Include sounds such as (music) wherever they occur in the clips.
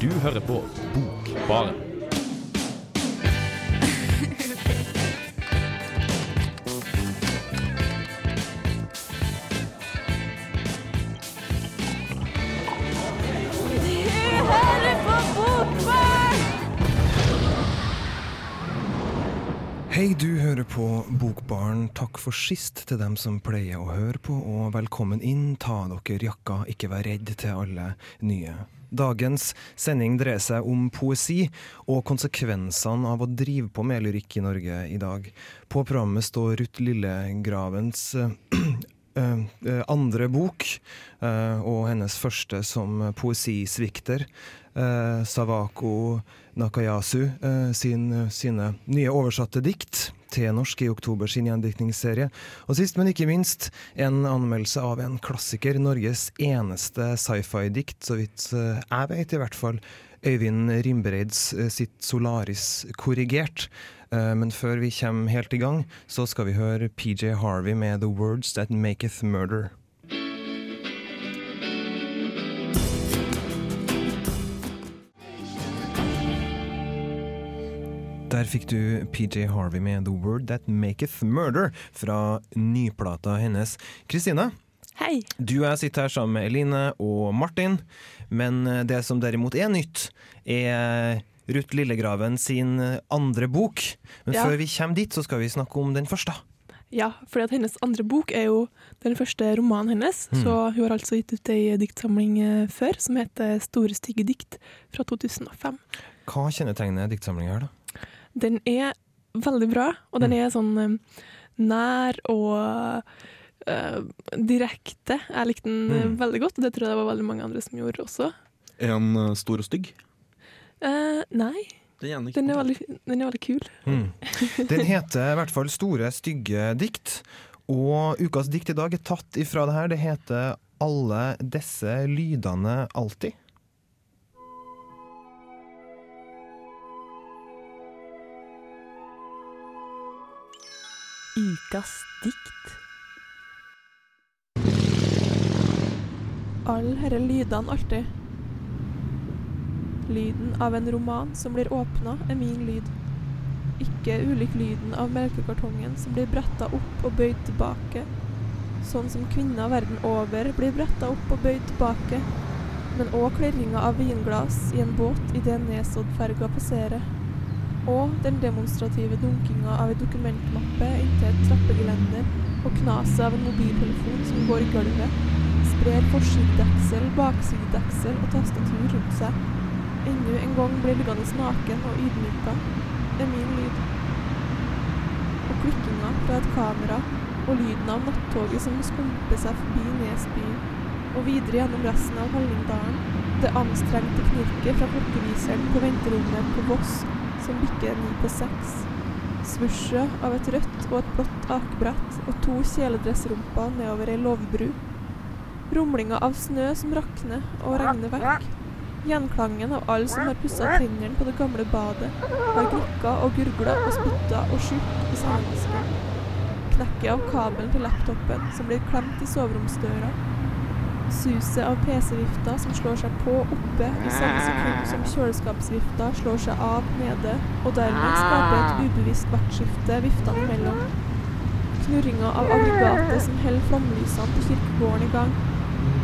Du hører på Bokbaren. Hei, du hører på Bokbaren. Takk for sist til dem som pleier å høre på, og velkommen inn. Ta dere jakka, ikke vær redd til alle nye. Dagens sending dreier seg om poesi og konsekvensene av å drive på med lyrikk i Norge i dag. På programmet står Ruth Lillegravens eh, (clears throat) eh, andre bok, eh, og hennes første som poesisvikter. eh, Savako Nakayasu eh, sin, sine nye oversatte dikt til norsk i oktober sin gjendiktningsserie. Og sist, men ikke minst, en anmeldelse av en klassiker, Norges eneste sci-fi-dikt, så vidt eh, jeg vet i hvert fall. Øyvind Rimbereids eh, sitt 'Solaris' korrigert. Eh, Men før vi kommer helt i gang, så skal vi høre PJ Harvey med 'The Words That Maketh Murder'. Der fikk du PJ Harvey med 'The Word That Maketh Murder' fra nyplata hennes. Kristine, Hei. du og jeg sitter her sammen med Eline og Martin, men det som derimot er nytt, er Ruth Lillegraven sin andre bok. Men Ja. før vi kommer dit, så skal vi snakke om den første. Ja, for hennes andre bok er jo den første romanen hennes. Mm. Så hun har altså gitt ut ei diktsamling eh, før som heter 'Store stygge dikt' fra 2005. Hva kjennetegner diktsamlinga her, da? Den er veldig bra, og den Mm. er sånn eh, nær og eh, direkte. Jeg likte den eh, Mm. veldig godt, og det tror jeg det var veldig mange andre som gjorde også. Er han eh, stor og stygg? Uh, nei, Den er, den er, veldig, den er veldig kul. Mm. (laughs) Den heter i hvert fall 'Store stygge dikt'. Og ukas dikt i dag er tatt ifra det her. Det heter 'Alle disse lydene alltid'. Ukas dikt. All herre lydene alltid. Lyden av en roman som blir åpna, er min lyd. Ikke ulik lyden av melkekartongen som blir bretta opp og bøyd tilbake. Sånn som kvinner verden over blir bretta opp og bøyd tilbake. Men òg klirringa av vinglass i en båt idet Nesoddferga passerer. Og den demonstrative dunkinga av ei dokumentmappe inntil et trappegelender og knaset av en mobiltelefon som går i gulvet sprer forsidedeksel, baksidedeksel og tastatur rundt seg. Enda en gang blir liggende naken og ydmyka. er min lyd. Og klikkinga fra et kamera og lyden av nattoget som skumper seg forbi Nesbyen og videre gjennom resten av Hallingdalen. Det anstrengte knirket fra klokkeviseren på venterommet på Voss som bikker ni på seks. Svusjet av et rødt og et blått akebrett og to kjeledressrumper nedover ei låvbru. Rumlinga av snø som rakner og regner vekk. Gjenklangen av alle som har pussa tennene på det gamle badet, har gnikka og gurgla og spytta og skylt i sandvasken. Knekket av kabelen til laptopen som blir klemt i soveromsdøra. Suset av PC-vifta som slår seg på oppe i samme sekund som kjøleskapsvifta slår seg av nede, og dermed skaper et ubevisst vaktskifte viftene imellom. Knurringa av aggregatet som holder flomlysene på kirkegården i gang.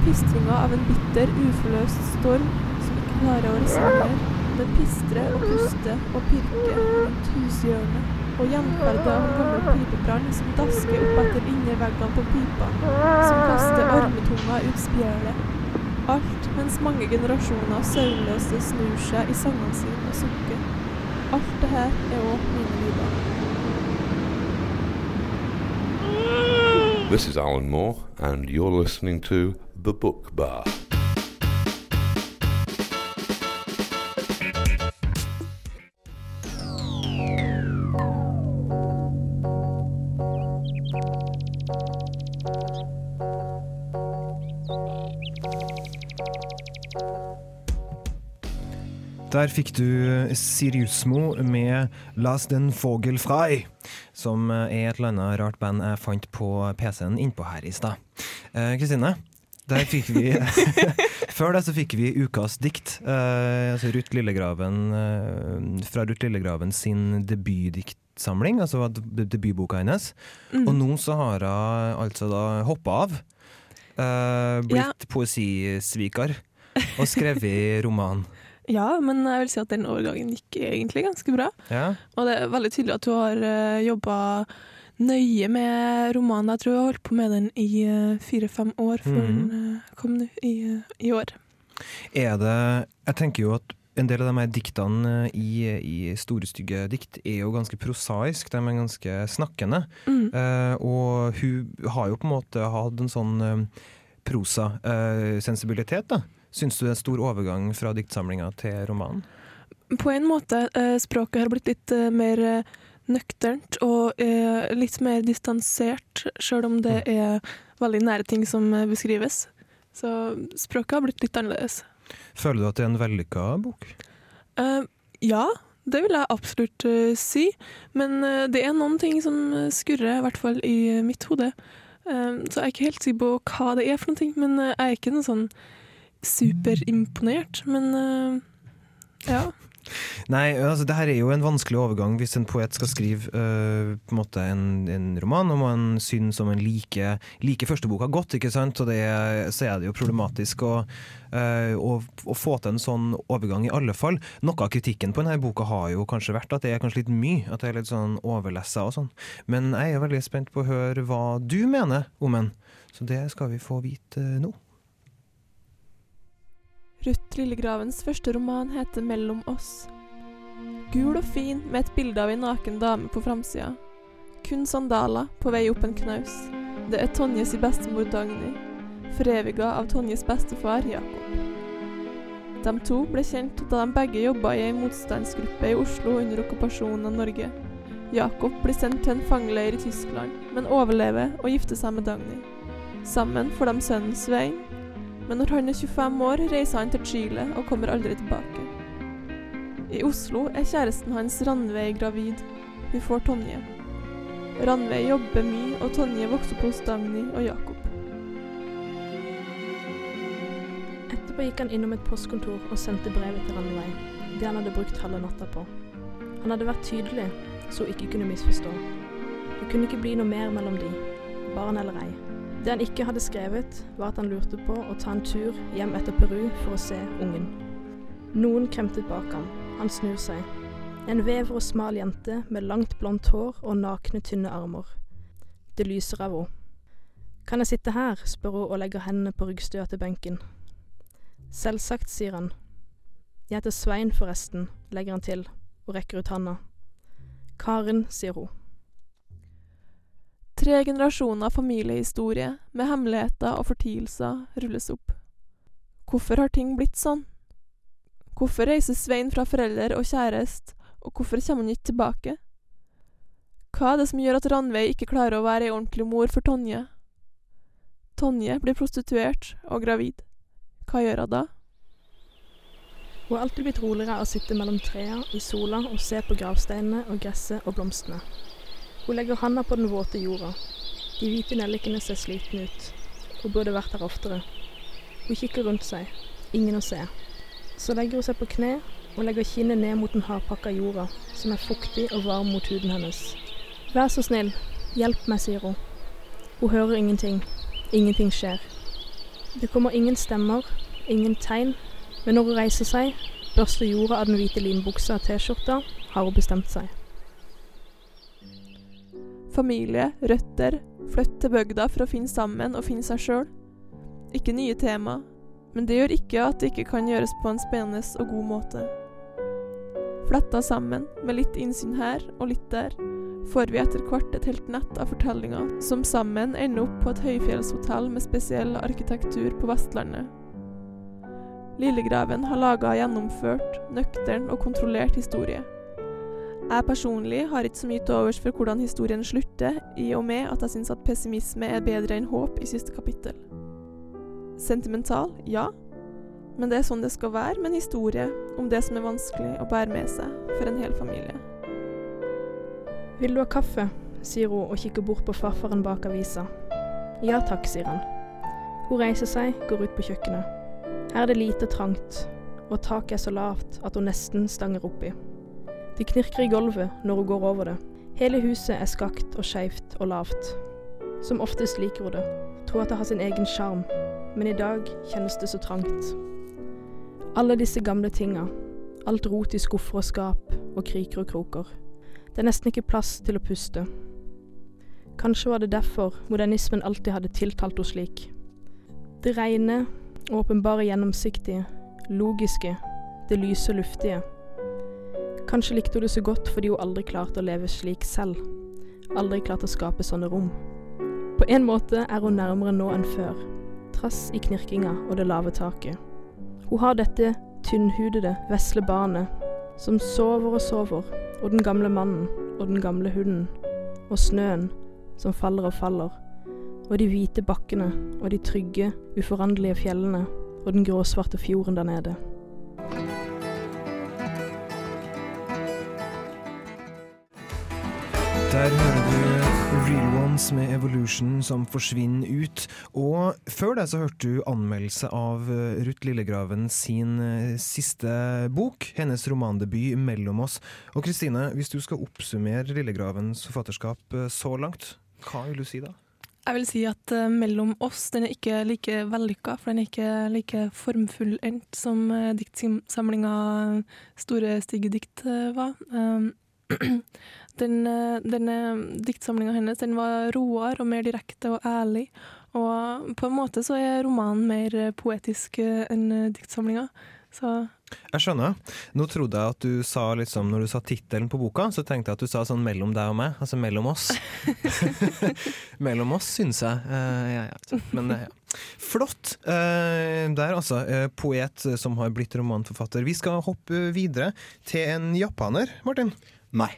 Pistringa av en bitter, uforløst storm som ikke klarer å resignere, Den pistrer og puster og pirker rundt hushjørnet. Og gjenkveldet av en gammel pipebrann som dasker opp etter innerveggene på pipa, som kaster ormetunga ut spjælet. Alt mens mange generasjoner søvnløse snur seg i sangene sine og sukker. Alt det her er òg mine lyder. This is Alan Moore, and you're listening to The Book Bar. Der fikk du Siriusmo med 'Las den Vogel frei', som er et eller annet rart band jeg fant på PC-en innpå her i stad. Eh, Kristine, Der fikk vi (laughs) Før det så fikk vi ukas dikt. Eh, altså Ruth Lillegraven eh, fra Ruth Lillegraven sin debutdiktsamling, altså debutboka hennes. Mm. Og nå så har hun altså da hoppa av. eh, blitt poesisviker og skrevet roman. Ja, men jeg vil si at den overgangen gikk egentlig ganske bra. Ja. Og det er veldig tydelig at du har uh, jobba nøye med romanen. Jeg tror jeg har holdt på med den i eh, fire-fem år før Mhm. den eh, kom nå i, eh, i år. Er det Jeg tenker jo at en del av de her diktene i, i Store stygge dikt er jo ganske prosaisk, de er ganske snakkende. Mm. Eh, og hun har jo på en måte hatt en sånn prosasensibilitet, da. Syns du det er stor overgang fra diktsamlinga til romanen? På en måte. eh, språket har blitt litt eh, mer eh, nøkternt og litt mer distansert, sjøl om det er veldig nære ting som beskrives. Så språket har blitt litt annerledes. Føler du at det er en vellykka bok? Uh, ja, det vil jeg absolutt uh, si. Men uh, det er noen ting som skurrer, i hvert fall i mitt hode. Så jeg er ikke helt sikker på hva det er for noe. Men jeg er ikke noe sånn superimponert. Men eh, ja. Nei, altså det her er jo en vanskelig overgang hvis en poet skal skrive uh, på en måte en, en roman, og man synes som en like, like førsteboka godt, ikke sant? Og det, så er det jo problematisk å, uh, å, å få til en sånn overgang i alle fall. Noe av kritikken på denne boka har jo kanskje vært at det er kanskje litt mye, at det er litt sånn overlessa og sånn. Men jeg er veldig spent på å høre hva du mener om den, så det skal vi få vite nå. Ruth Lillegravens første roman heter 'Mellom oss'. Gul og fin med et bilde av ei naken dame på framsida. Kun sandaler på vei opp en knaus. Det er Tonjes bestemor Dagny, foreviga av Tonjes bestefar Jakob. De to ble kjent da de begge jobba i ei motstandsgruppe i Oslo under okkupasjonen av Norge. Jakob blir sendt til en fangeleir i Tyskland, men overlever og gifter seg med Dagny. Sammen får de sønnen Svein, men når han er 25 år, reiser han til Chile og kommer aldri tilbake. I Oslo er kjæresten hans Ranveig gravid. Hun får Tonje. Ranveig jobber mye, og Tonje vokser opp hos Dagny og Jakob. Etterpå gikk han innom et postkontor og sendte brevet til Ranveig. Det han hadde brukt halve natta på. Han hadde vært tydelig, så hun ikke kunne misforstå. Det kunne ikke bli noe mer mellom de, barn eller ei. Det han ikke hadde skrevet, var at han lurte på å ta en tur hjem etter Peru for å se ungen. Noen kremtet bak ham. Han snur seg. En vever og smal jente med langt blondt hår og nakne, tynne armer. Det lyser av henne. Kan jeg sitte her, spør hun og legger hendene på ryggstøa til benken. Selvsagt, sier han. Jeg heter Svein, forresten, legger han til og rekker ut handa. Karen, sier hun. Tre generasjoner familiehistorie med hemmeligheter og fortielser rulles opp. Hvorfor har ting blitt sånn? Hvorfor reiser Svein fra forelder og kjæreste, og hvorfor kommer han ikke tilbake? Hva er det som gjør at Ranveig ikke klarer å være ei ordentlig mor for Tonje? Tonje blir prostituert og gravid. Hva gjør hun da? Hun har alltid blitt roligere av å sitte mellom trærne i sola og se på gravsteinene og gresset og blomstene. Hun legger handa på den våte jorda. De hvite nellikene ser slitne ut. Hun burde vært her oftere. Hun kikker rundt seg. Ingen å se. Så legger hun seg på kne og legger kinnet ned mot den hardpakka jorda, som er fuktig og varm mot huden hennes. Vær så snill, hjelp meg, sier hun. Hun hører ingenting. Ingenting skjer. Det kommer ingen stemmer, ingen tegn, men når hun reiser seg, børster jorda av den hvite linbuksa og T-skjorta, har hun bestemt seg. Familie, røtter, flytt til bygda for å finne sammen og finne seg sjøl. Ikke nye tema, men det gjør ikke at det ikke kan gjøres på en spennende og god måte. Fletta sammen, med litt innsyn her og litt der, får vi etter hvert et helt nett av fortellinger som sammen ender opp på et høyfjellshotell med spesiell arkitektur på Vestlandet. Lillegraven har laga gjennomført, nøktern og kontrollert historie. Jeg personlig har ikke så mye til overs for hvordan historien slutter, i og med at jeg syns at pessimisme er bedre enn håp i siste kapittel. Sentimental, ja, men det er sånn det skal være med en historie om det som er vanskelig å bære med seg for en hel familie. Vil du ha kaffe? sier hun og kikker bort på farfaren bak avisa. Ja takk, sier han. Hun reiser seg, går ut på kjøkkenet. Her er det lite trangt, og taket er så lavt at hun nesten stanger oppi. Det knirker i gulvet når hun går over det. Hele huset er skakt og skeivt og lavt. Som oftest liker hun det, tror at det har sin egen sjarm, men i dag kjennes det så trangt. Alle disse gamle tinga, alt rot i skuffer og skap og kriker og kroker. Det er nesten ikke plass til å puste. Kanskje var det derfor modernismen alltid hadde tiltalt henne slik. Det rene, åpenbare gjennomsiktige, logiske, det lyse og luftige. Kanskje likte hun det så godt fordi hun aldri klarte å leve slik selv. Aldri klarte å skape sånne rom. På en måte er hun nærmere nå enn før, trass i knirkinga og det lave taket. Hun har dette tynnhudede, vesle barnet som sover og sover, og den gamle mannen og den gamle hunden, og snøen som faller og faller, og de hvite bakkene og de trygge, uforanderlige fjellene og den gråsvarte fjorden der nede. Der hører du Real Ones med Evolution som forsvinner ut. Og før det så hørte du anmeldelse av Ruth Lillegraven sin eh, siste bok, hennes romandebut 'Mellom oss'. Og Kristine, hvis du skal oppsummere Lillegravens forfatterskap eh, så langt, hva vil du si da? Jeg vil si at uh, Mellom oss den er ikke like vellykka, for den er ikke like formfullendt som uh, diktsamlinga Store stygge dikt uh, var. Um, (clears throat) den uh, denne diktsamlinga hennes den var roere og mer direkte og ærlig. Og på en måte så er romanen mer poetisk uh, enn uh, diktsamlinga. Så Jeg skjønner. Nå trodde jeg at du sa liksom, når du sa tittelen på boka, så tenkte jeg at du sa sånn 'mellom deg og meg', altså 'mellom oss'. (laughs) (laughs) mellom oss, syns jeg. Uh, ja, ja. Men eh, ja. Flott. Uh, der, altså. Uh, poet som har blitt romanforfatter. Vi skal hoppe videre til en japaner, Martin. Nei.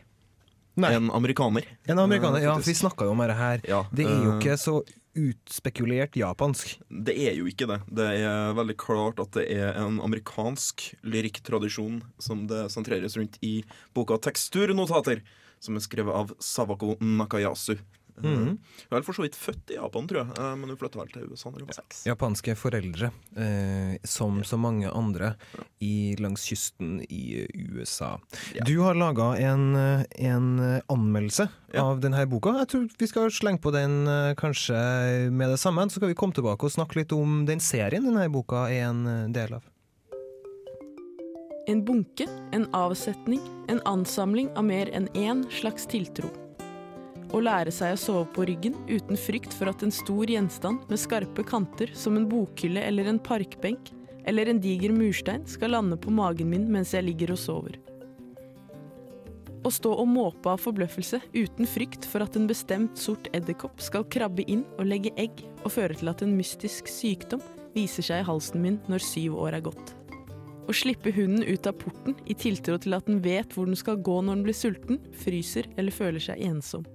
Nei. En amerikaner. En amerikaner. Eh, Ja, for vi snakka jo om dette her. Ja, Det er jo eh, ikke så utspekulert japansk. Det er jo ikke det. Det er veldig klart at det er en amerikansk lyrikktradisjon som det sentreres rundt i boka 'Teksturnotater', som er skrevet av Sawako Nakayasu. Mhm. Hun er vel for så vidt født i Japan, tror jeg, eh, men hun flytta vel til USA da hun var seks. Japanske foreldre, eh, som så mange andre i, langs kysten i eh, USA. Ja. Du har laga en, eh, en anmeldelse Ja. av denne boka. Jeg tror vi skal slenge på den kanskje med det samme. Så skal vi komme tilbake og snakke litt om den serien denne boka er en del av. En bunke, en avsetning, en ansamling av mer enn én slags tiltro. Å lære seg å sove på ryggen uten frykt for at en stor gjenstand med skarpe kanter som en bokhylle eller en parkbenk eller en diger murstein skal lande på magen min mens jeg ligger og sover. Å stå og måpe av forbløffelse uten frykt for at en bestemt sort edderkopp skal krabbe inn og legge egg og føre til at en mystisk sykdom viser seg i halsen min når syv år er gått. Å slippe hunden ut av porten i tiltro til at den vet hvor den skal gå når den blir sulten, fryser eller føler seg ensom.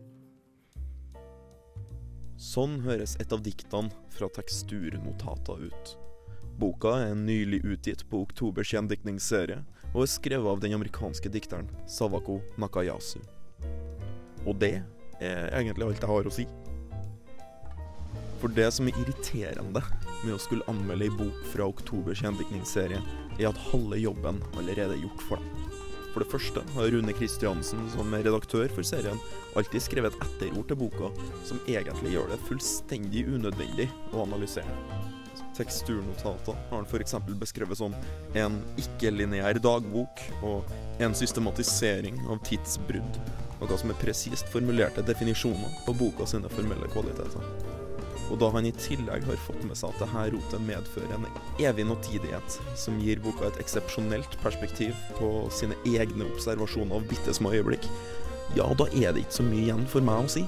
Sånn høres et av diktene fra Teksturnotata ut. Boka er nylig utgitt på Oktobers gjendiktningsserie og er skrevet av den amerikanske dikteren Sawako Nakayasu. Og det er egentlig alt jeg har å si. For det som er irriterende med å skulle anmelde ei bok fra Oktobers gjendiktningsserie, er at halve jobben allerede er gjort for deg. For det første har Rune Kristiansen, som redaktør for serien, alltid skrevet et etterord til boka som egentlig gjør det fullstendig unødvendig å analysere. Teksturnotater har han f.eks. beskrevet som en ikke-lineær dagbok og en systematisering av tidsbrudd, noe som er presist formulerte definisjoner på boka sine formelle kvaliteter. Og da han i tillegg har fått med seg at dette rotet medfører en evig nåtidighet som gir boka et eksepsjonelt perspektiv på sine egne observasjoner av bitte små øyeblikk, ja, da er det ikke så mye igjen for meg å si.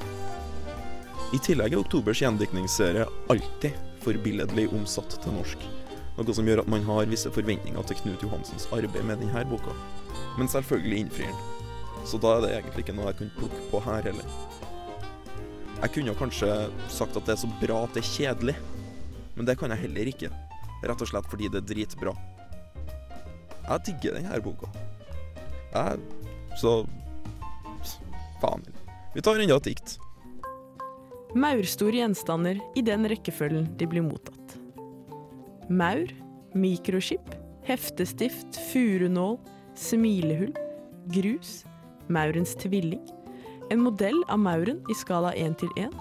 I tillegg er Oktobers gjendiktningsserie alltid forbilledlig omsatt til norsk. Noe som gjør at man har visse forventninger til Knut Johansens arbeid med denne boka. Men selvfølgelig innfrir den. Så da er det egentlig ikke noe jeg kunne plukke på her heller. Jeg kunne kanskje sagt at det er så bra at det er kjedelig, men det kan jeg heller ikke. Rett og slett fordi det er dritbra. Jeg digger denne boka. Jeg Så faen. Vi tar enda et dikt. Maurstore gjenstander i den rekkefølgen de blir mottatt. Maur, mikroskip, heftestift, furunål, smilehull, grus, maurens tvilling, en modell av mauren i skala 1 til 1,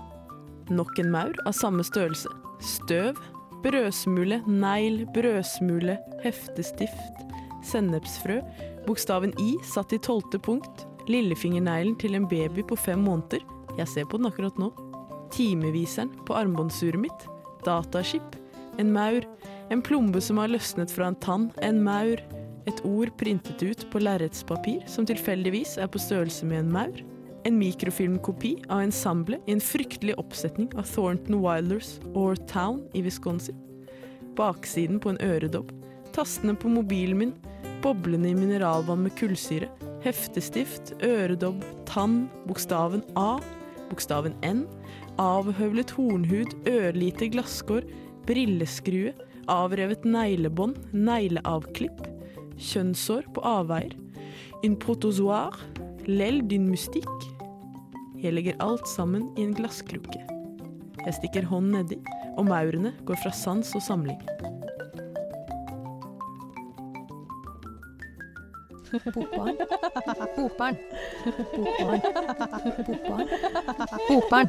nok en maur av samme størrelse, støv, brødsmule, negl, brødsmule, heftestift, sennepsfrø, bokstaven I satt i tolvte punkt, lillefingerneglen til en baby på fem måneder, jeg ser på den akkurat nå, timeviseren på armbåndsuret mitt, dataskip, en maur, en plombe som har løsnet fra en tann, en maur, et ord printet ut på lerretspapir som tilfeldigvis er på størrelse med en maur, en mikrofilmkopi av ensemblet i en fryktelig oppsetning av Thornton Wilders Or Town i Wisconsin, baksiden på en øredobb, tastene på mobilen min, Boblene i mineralvann med kullsyre, heftestift, øredobb, tann, bokstaven A, bokstaven N, avhøvlet hornhud, ørlite glasskår, brilleskrue, avrevet neglebånd, negleavklipp, kjønnshår på avveier, En protozoar, lell din mystikk. Jeg legger alt sammen i en glasskrukke. Jeg stikker hånden nedi, og maurene går fra sans og samling. Bokbarn. Bokbarn. Bokbarn. Bokbarn. Bokbarn.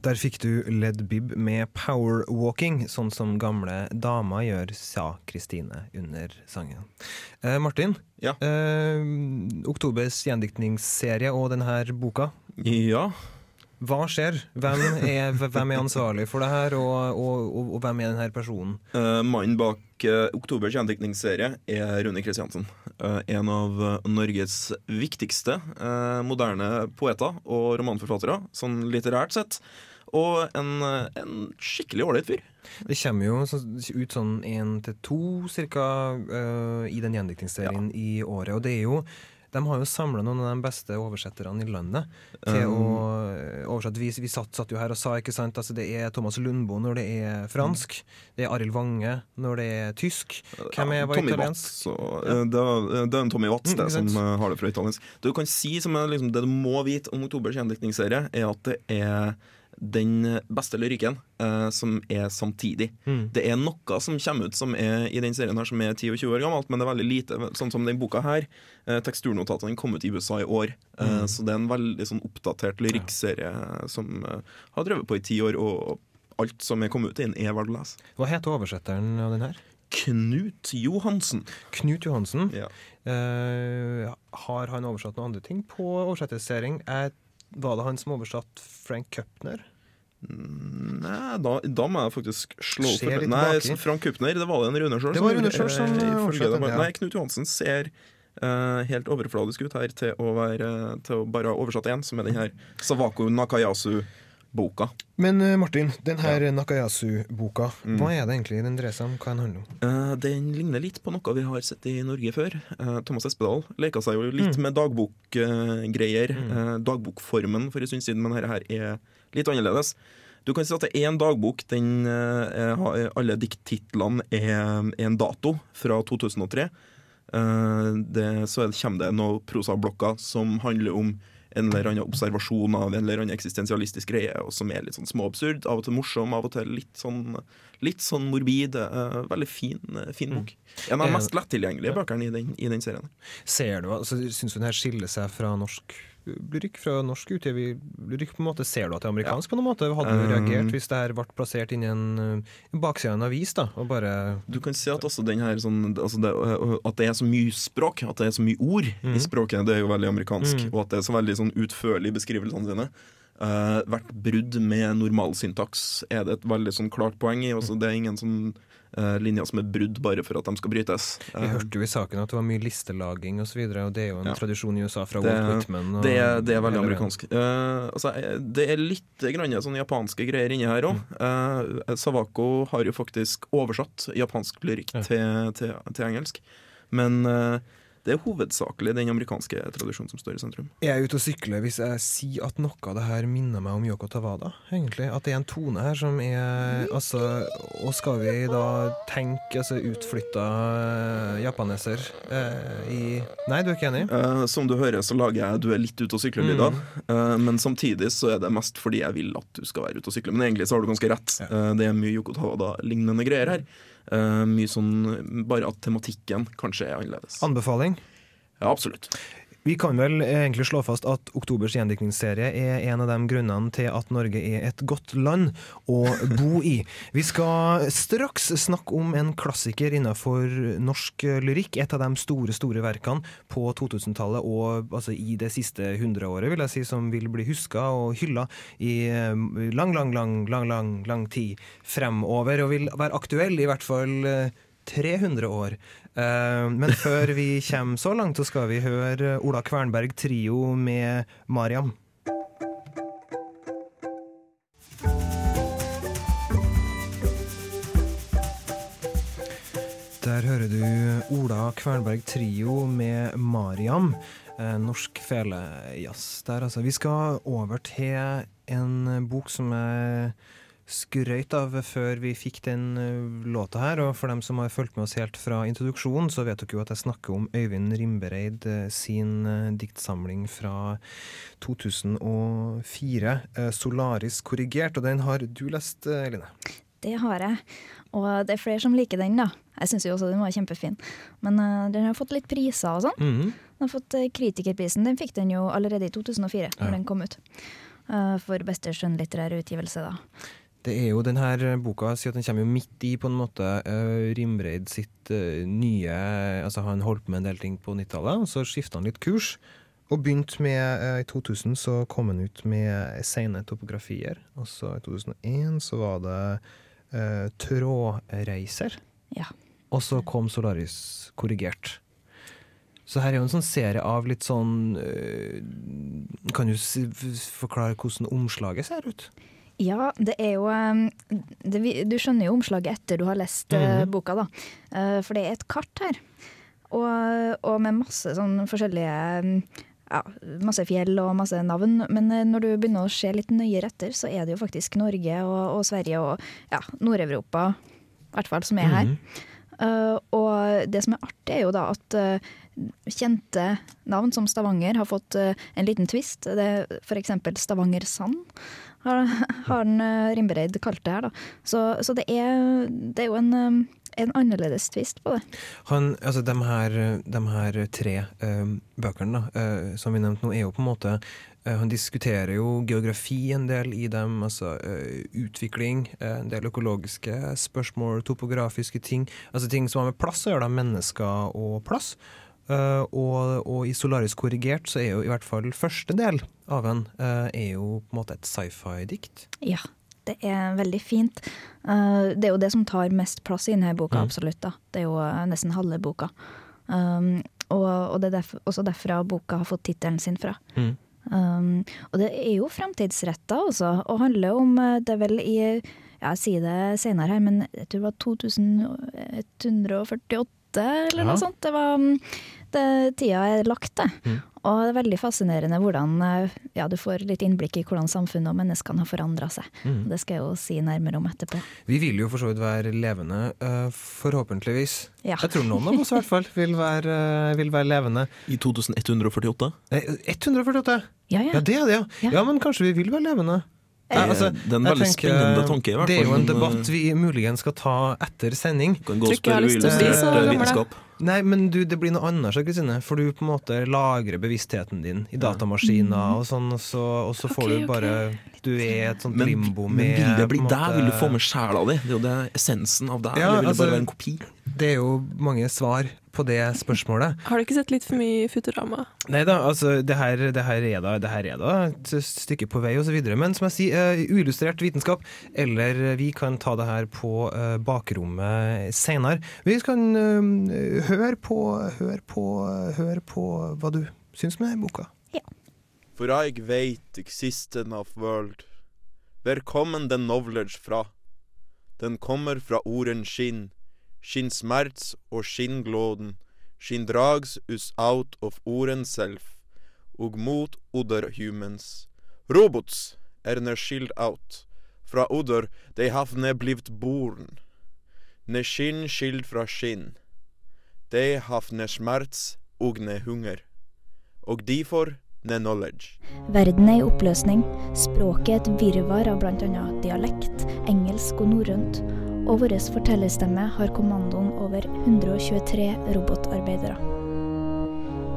Der fikk du Led Bib med powerwalking, sånn som gamle damer gjør, sa Kristine under sangen. Eh, Martin, Ja. eh, oktobers gjendiktningsserie og denne boka. Ja. Hva skjer? Hvem er, hvem er ansvarlig for det her, og, og, og, og hvem er denne personen? Uh, Mannen bak eh, Oktobers gjendiktningsserie er Rune Kristiansen. Eh, en av Norges viktigste moderne poeter og romanforfattere, sånn litterært sett. Og en, en skikkelig ålreit fyr. Det kommer jo ut sånn én til to cirka uh, i den gjendiktningsserien i året, og det er jo de har jo samla noen av de beste oversetterne i landet til Um, å eh, oversette. Vi, vi satt, satt jo her og sa, ikke sant, altså det er Thomas Lundboe når det er fransk. Det er Arild Wange når det er tysk. Hvem er ja, Tommy italiensk? Watts. Og, eh, det, er- en Tommy Watts Mm, det, som har det fra italiensk. Det du kan si som er liksom, det du må vite om Oktobers gjendiktningsserie, er at det er den beste lyrikken eh, som er samtidig. Mm. Det er noe som kommer ut som er i den serien her som er 10 og 20 år gammelt, men det er veldig lite. Sånn som den boka her. Eh, Teksturnotatene kom ut i USA i år, eh, Mm. så det er en veldig sånn oppdatert lyrikkserie som eh, har drevet på i ti år, og alt som er kommet ut i den, er verdt å lese. Hva heter oversetteren av den her? Knut Johansen. Knut Johansen. Ja. Eh, har han oversatt noen andre ting på oversettelsering? Er, var det han som oversatt Frank Kupner? Mm, Nei, da, da må jeg faktisk slå opp Nei. Frank Kupner, det var det en Rune sjøl som oversatte den, ja. Nei, Knut Johansen ser uh, helt overfladisk ut her til å, være, til å bare ha oversatt én, som er den her Savako Nakayasu-boka. Men eh, Martin, den her Nakayasu-boka, Mm. hva er det egentlig den dreier seg om? Hva den handler om? Uh, den ligner litt på noe vi har sett i Norge før. Uh, Thomas Espedal leka seg jo litt Mm. med dagbokgreier. Mm. Eh, dagbokformen for en stund siden, men dette her er litt annerledes. Du kan si at det er en dagbok. Den, har- alle dikttitlene er, en dato fra 2003. Eh, det, så er kommer det noen prosablokker som handler om en eller annen observasjon av en eller annen eksistensialistisk greie, og som er litt sånn småabsurd, av og til morsom, av og til litt sånn, litt sånn morbid. Uh, veldig fin, eh, fin bok. En av de Eh, mest lettilgjengelige bøkene i den, i den serien. Ser du, altså, Syns du den her skiller seg fra norsk lyrikk? Fra norsk utgiver lyrikk, på en måte? Ser du at det er amerikansk på noen måte? Hadde du Um, reagert hvis det her ble plassert inn i en, uh, baksida av en avis, da? Og bare Du kan si at altså, den her sånn, altså det, øh, At det er så mye språk, at det er så mye ord mm. i språket, det er jo veldig amerikansk. Mm. Og at det er så veldig sånn utførlig i beskrivelsene sine. Uh, hvert brudd med normalsyntaks er det et veldig sånn klart poeng i. Også det er ingen sånn uh, linjer som er brudd bare for at de skal brytes. Vi Uh, hørte jo i saken at det var mye listelaging osv., og, så og det er jo en Ja. tradisjon i USA fra Det- Walt Whitman. Og det, er- det er veldig amerikansk. Uh, altså, eh, det er litt grann sånn japanske greier inni her òg. Savako har jo faktisk oversatt japansk lyrikk Ja. til, til, til engelsk. Men uh, Det er hovedsakelig den amerikanske tradisjonen som står i sentrum. Jeg er ute og sykler hvis jeg sier at noe av det her minner meg om Yoko Tawada. egentlig. At det er en tone her som er altså, Og skal vi da tenke altså utflytta eh, japaneser eh, i Nei, du er ikke enig? Eh, som du hører, så lager jeg 'du er litt ute og sykler'-lyder. Eh, men samtidig så er det mest fordi jeg vil at du skal være ute og sykle. Men egentlig så har du ganske rett. Eh, det er mye Yoko Tawada-lignende greier her. Eh, mye sånn Bare at tematikken kanskje er annerledes. Anbefaling. Ja, absolutt. Vi kan vel egentlig slå fast at Oktobers gjendiktningsserie er en av de grunnene til at Norge er et godt land å bo i. (laughs) Vi skal straks snakke om en klassiker innenfor norsk lyrikk. Et av de store, store verkene på 2000-tallet og altså, i det siste hundreåret, vil jeg si, som vil bli huska og hylla i eh, lang, lang, lang, lang, lang, lang tid fremover, og vil være aktuell i hvert fall eh, 300 år. Eh, men før vi kommer så langt, så skal vi høre Ola Kvernberg trio med Mariam. Der hører du Ola Kvernberg trio med Mariam. Eh, norsk felejazz der, altså. Vi skal over til en bok som jeg skrøyt av før vi fikk den eh, låta her. Og for dem som har fulgt med oss helt fra introduksjonen, så vet dere jo at jeg snakker om Øyvind Rimbereid eh, sin eh, diktsamling fra 2004, eh, 'Solaris korrigert'. Og den har du lest, Eline? Det har jeg. Og det er flere som liker den, da. Jeg syns jo også den var kjempefin. Men uh, den har fått litt priser og sånn. Mhm. Den har fått Kritikerprisen. Den fikk den jo allerede i 2004, Ja. når den kom ut. Uh, for beste skjønnlitterær utgivelse, da. Det er jo denne boka sier at den kommer jo midt i på en måte uh, Rimreid sitt uh, nye Altså Han holdt på med en del ting på 90-tallet, og så skifta han litt kurs. Og begynte med uh, I 2000 så kom han ut med sene topografier. Og så i 2001 så var det Trådreiser. Ja. Og så kom Solaris korrigert. Så her er jo en sånn serie av litt sånn eh, Kan du forklare hvordan omslaget ser ut? Ja, det er jo eh, det, Du skjønner jo omslaget etter du har lest mm. Boka, da. Eh, For det er et kart her. Og, og med masse sånn forskjellige ja, masse fjell og masse navn, men når du begynner å se litt nøyere etter, så er det jo faktisk Norge og, og Sverige og ja, Nord-Europa, i hvert fall, som er her. Mhm. Eh, og det som er artig, er jo da at eh, kjente navn som Stavanger har fått eh, en liten twist. Det er f.eks. Stavanger Sand har, (laughs) har Rimbereid kalt det her. Da. Så, så det, er, det er jo en, en annerledes twist på det. Han, altså de her, de her tre uh, bøkene da, uh, som vi nevnte nå, er jo på en måte uh, Han diskuterer jo geografi en del i dem, altså utvikling, en del økologiske spørsmål, topografiske ting. Altså ting som har med plass å gjøre, da, mennesker og plass. Uh, og, og i 'Solarisk korrigert så er jo i hvert fall første del av den uh, er jo på en måte et sci-fi-dikt. Ja, det er veldig fint. Eh, det er jo det som tar mest plass i denne boka, Mm. absolutt. da. Det er jo eh, nesten halve boka. Um, og, og det er derf også derfra boka har fått tittelen sin fra. Mm. Um, og det er jo framtidsretta, altså. Og handler om eh, Det er vel i ja, Jeg sier det senere her, men jeg tror det var 2148 eller Ja. noe sånt. Det var mm, det, Tida er lagt, det. Mm. Og det er veldig fascinerende hvordan eh, ja, du får litt innblikk i hvordan samfunnet og menneskene har forandra seg. Mm. Det skal jeg jo si nærmere om etterpå. Vi vil jo for så vidt være levende, eh, forhåpentligvis. Ja. Jeg tror noen av oss i hvert fall vil være, eh, vil være levende. I 2148. Nei, 148! Ja, Ja, ja. det er det, ja. Ja. Ja, men kanskje vi vil være levende. Det, altså, det er en veldig tenker, spennende tanke. i hvert Det er jo en debatt vi muligens skal ta etter sending. eh, kan gå og spørre uillustrert eh, vitenskap. Nei, men du, det blir noe annet, Kristine. For du på en måte lagrer bevisstheten din i datamaskiner og sånn, og så, og så får okay, du bare Du er et sånt Men, limbo men med vil det bli deg? Vil du få med sjela di? Det er jo det essensen av deg. Ja, eller vil det altså- bare være en kopi? Det er jo mange svar på det spørsmålet. Har du ikke sett litt for mye Futurama? Nei da, altså det her, det her, er, da, det her er da et stykke på vei osv. Men som jeg sier, uh, uillustrert vitenskap. Eller vi kan ta det her på uh, bakrommet seinere. Vi kan uh, høre på, høre på, høre på hva du syns med boka. For jeg veit existen of world. Hvor kommer den knowledge fra? Den kommer fra orden skinn, skinnsmerts og skinnglåden, skinn drags us out of orden self, og mot other humans. Robots er ne skild out, fra other de ne blivt born. Ne skinn skild fra skinn. De havne smerts og ne hunger. Og difor ne knowledge. Verden er i oppløsning. Språket er et virvar av bl.a. dialekt, engelsk og norrønt. Og vår fortellerstemme har kommandoen over 123 robotarbeidere.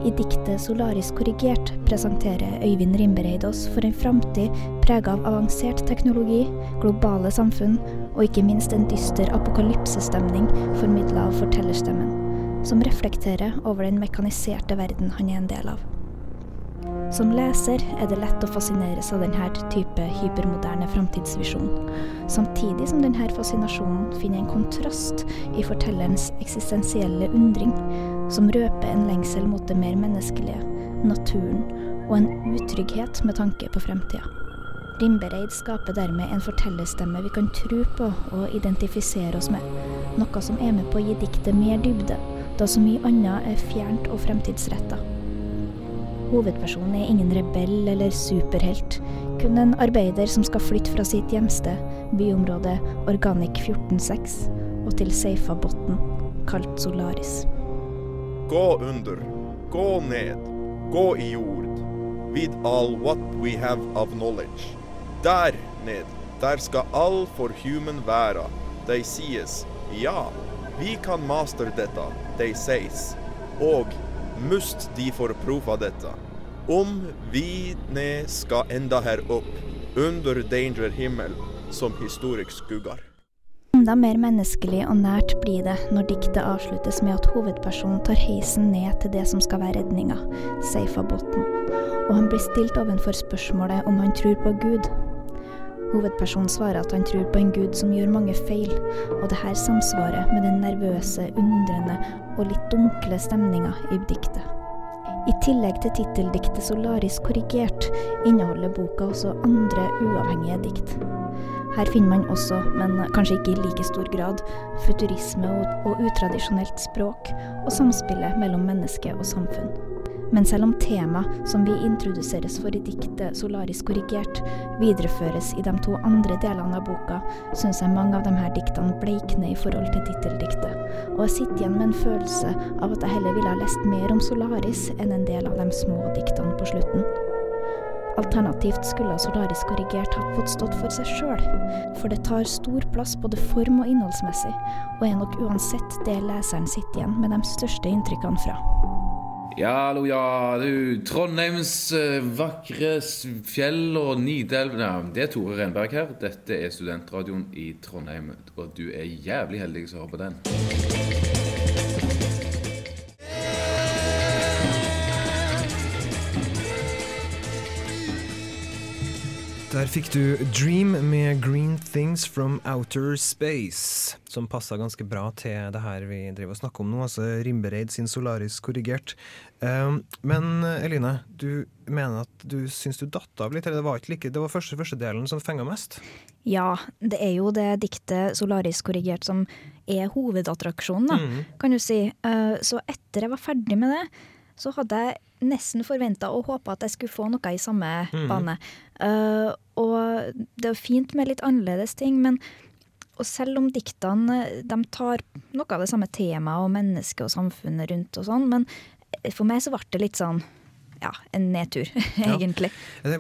I diktet 'Solaris korrigert' presenterer Øyvind Rimbereid oss for en framtid prega av avansert teknologi, globale samfunn og ikke minst en dyster apokalypsestemning formidla av fortellerstemmen, som reflekterer over den mekaniserte verden han er en del av. Som leser er det lett å fascineres av denne type hypermoderne framtidsvisjon, samtidig som denne fascinasjonen finner en kontrast i fortellerens eksistensielle undring, som røper en lengsel mot det mer menneskelige, naturen og en utrygghet med tanke på fremtida. Rimbereid skaper dermed en fortellerstemme vi kan tro på og identifisere oss med, noe som er med på å gi diktet mer dybde, da så mye annet er fjernt og fremtidsretta. Hovedpersonen er ingen rebell eller superhelt, kun en arbeider som skal flytte fra sitt hjemsted, byområdet Organic 146, og til Seifa Botn, kalt Solaris. Gå under, gå ned, gå i jord, With all what we have of knowledge. Der ned, der skal all for human være. De sies, ja, vi kan master dette, de sies. Og must de forprova dette. Om vi ne skal enda her opp, under danger himmel, som historisk skugger. Enda mer menneskelig og nært blir det når diktet avsluttes med at hovedpersonen tar heisen ned til det som skal være redninga, Seifa-botn, og han blir stilt ovenfor spørsmålet om han tror på Gud. Hovedpersonen svarer at han tror på en gud som gjør mange feil, og det her samsvarer med den nervøse, undrende og litt dunkle stemninga i diktet. I tillegg til titteldiktet 'Solaris korrigert' inneholder boka også andre uavhengige dikt. Her finner man også, men kanskje ikke i like stor grad, futurisme og, og utradisjonelt språk, og samspillet mellom menneske og samfunn. Men selv om tema som vi introduseres for i diktet 'Solaris korrigert', videreføres i de to andre delene av boka, syns jeg mange av de her diktene bleikner i forhold til titteldiktet, og jeg sitter igjen med en følelse av at jeg heller ville ha lest mer om Solaris enn en del av de små diktene på slutten. Alternativt skulle Solaris korrigert ha fått stått for seg sjøl, for det tar stor plass både form- og innholdsmessig, og er nok uansett det leseren sitter igjen med de største inntrykkene fra. Ja, hallo, ja, du. Trondheims eh, vakre fjell og Nidelv ja, Det er Tore Renberg her. Dette er studentradioen i Trondheim, og du er jævlig heldig som hører på den. Der fikk du Dream med Green Things from Outer Space, som passa ganske bra til det her vi driver og snakker om nå, altså Rimbereid sin Solaris korrigert. Um, men Eline, du mener at du syns du datt av litt, eller det var ikke like, det var første, første delen som fenga mest? Ja, det er jo det diktet 'Solaris korrigert' som er hovedattraksjonen, da, Mm. kan du si. Eh, Så etter jeg var ferdig med det, så hadde jeg nesten forventa og håpa at jeg skulle få noe i samme mm. bane. Uh, og det er fint med litt annerledes ting, men og selv om diktene de tar noe av det samme temaet og mennesket og samfunnet rundt og sånn, men for meg så ble det litt sånn ja, en nedtur, (laughs) egentlig.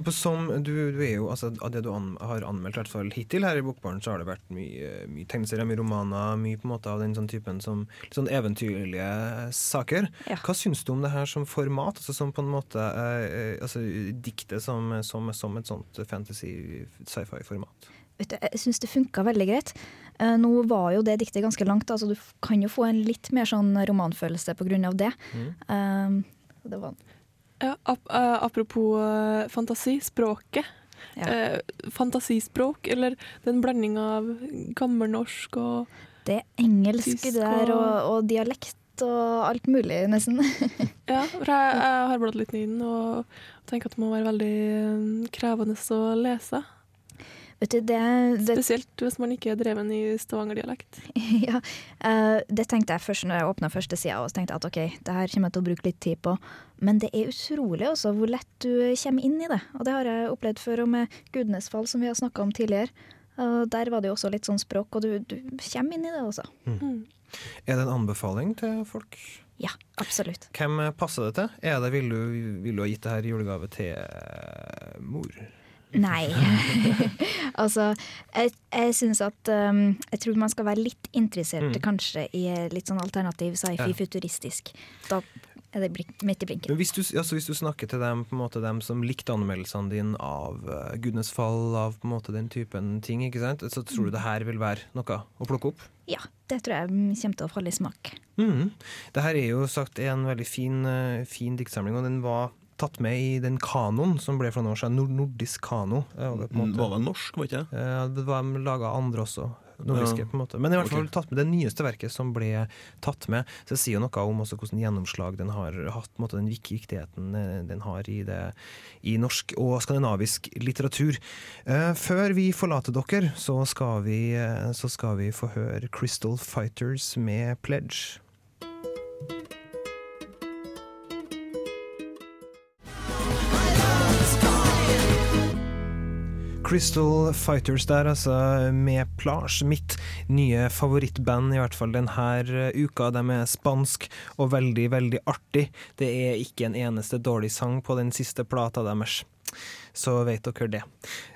På som, du, du er jo, altså, Av det du an, har anmeldt, i hvert fall hittil her i Bokbaren, så har det vært mye, mye tegneserier, mye romaner, mye på en måte av den sånn typen som litt sånn eventyrlige saker. Ja. Hva syns du om det her som format? altså Som på en måte eh, eh, altså Diktet som, som, som et sånt fantasy-sci-fi-format? Vet du, jeg syns det funka veldig greit. Eh, nå var jo det diktet ganske langt, altså du kan jo få en litt mer sånn romanfølelse av det. Mm. Um, det var Ja, ap eh, apropos eh, fantasi, språket. Ja. Eh, fantasispråk, eller den blandinga av gammelnorsk og Det er engelsk Tysk der, og, og- dialekt og alt mulig, nesten. (laughs) Ja, for jeg, jeg har bladd litt i den og tenker at det må være veldig eh, krevende å lese. Vet du, det, det Spesielt hvis man ikke er dreven i stavangerdialekt. (laughs) ja, uh, det tenkte jeg først når jeg åpna første sida, og tenkte at OK, det her kommer jeg til å bruke litt tid på. Men det er utrolig også hvor lett du kommer inn i det. Og det har jeg opplevd før, og med Gudnesfall, som vi har snakka om tidligere. Og der var det jo også litt sånn språk, og du, du kommer inn i det også. Mm. Er det en anbefaling til folk? Ja, absolutt. Hvem passer det til? Er det, vil, du, vil du ha gitt det her i julegave til eh, mor? Nei. (laughs) altså, jeg, jeg syns at um, Jeg tror man skal være litt interessert Mm. kanskje i litt sånn alternativ Ja. sci-fi-futuristisk. Da er det blink, midt i blinken. Men hvis du, altså hvis du snakker til dem, på en måte, dem som likte anmeldelsene dine av uh, 'Gudenes fall, av måte den typen ting, ikke sant? så tror du det her vil være noe å plukke opp? Ja, det tror jeg mm, kommer til å falle i smak. Mm. Det her er jo sagt en veldig fin, uh, fin diktsamling, og den var tatt med i den kanoen som ble for noen år siden, nord nordisk kano. uh, det måte- Var vel norsk, var ikke det? Det var laga andre også. Nordiske, Ja. på en måte. Men i hvert fall okay. tatt med det nyeste verket som ble tatt med. Så det sier jo noe om også hvordan gjennomslag den har hatt, måte, den viktigheten eh, den har i, det, i norsk og skandinavisk litteratur. Eh, før vi forlater dere, så skal vi, eh, så skal vi få høre Crystal Fighters med Pledge. Crystal Fighters der, altså, med Plage. Mitt nye favorittband, i hvert fall denne uka. De er spansk og veldig, veldig artig. Det er ikke en eneste dårlig sang på den siste plata deres. Så vet dere det.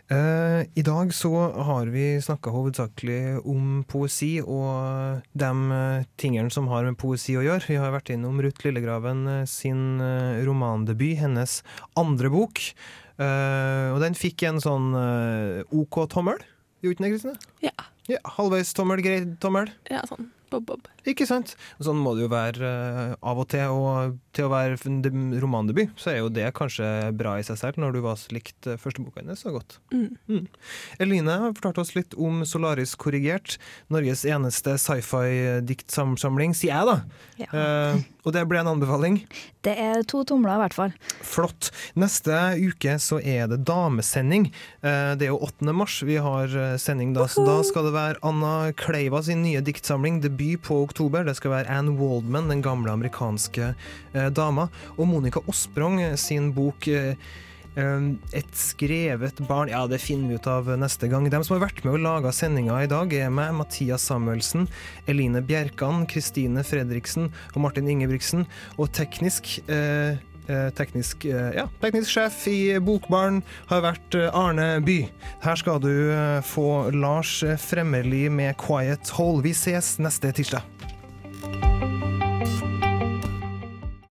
Eh, I dag så har vi snakka hovedsakelig om poesi og de eh, tingene som har med poesi å gjøre. Vi har vært innom Ruth Lillegraven eh, sin eh, romandebut, hennes andre bok. Eh, og den fikk en sånn uh, OK tommel. Gjorde den det, Kristine? Ja. Ja, Halvveis tommel, grei tommel. Ja, sånn bob-bob. Ikke sant? Sånn må det jo være eh, av og til. Og til å være romandebut, så er jo det kanskje bra i seg selv, når du var likt førsteboka første hennes så godt. Mm. Eline har fortalt oss litt om Solaris korrigert, Norges eneste sci-fi-diktsamling, sier jeg da. Ja. Eh, og det ble en anbefaling. Det er to tomler, i hvert fall. Flott. Neste uke så er det damesending. Eh, Det er jo 8. mars vi har eh, sending da, så da skal det være Anna Kleiva sin nye diktsamling, debut på oktober. Det skal være Anne Waldman, den gamle amerikanske eh, dama, og Monica Osprong eh, sin bok eh, eh, et skrevet barn Ja, det finner vi ut av neste gang. De som har vært med og laga sendinga i dag, er meg, Mathias Samuelsen, Eline Bjerkan, Kristine Fredriksen og Martin Ingebrigtsen. Og teknisk eh, eh, Teknisk, ja, teknisk sjef i Bokbarn har vært Arne By. Her skal du få Lars Fremmerli med 'Quiet Hole'. Vi ses neste tirsdag. Thank you.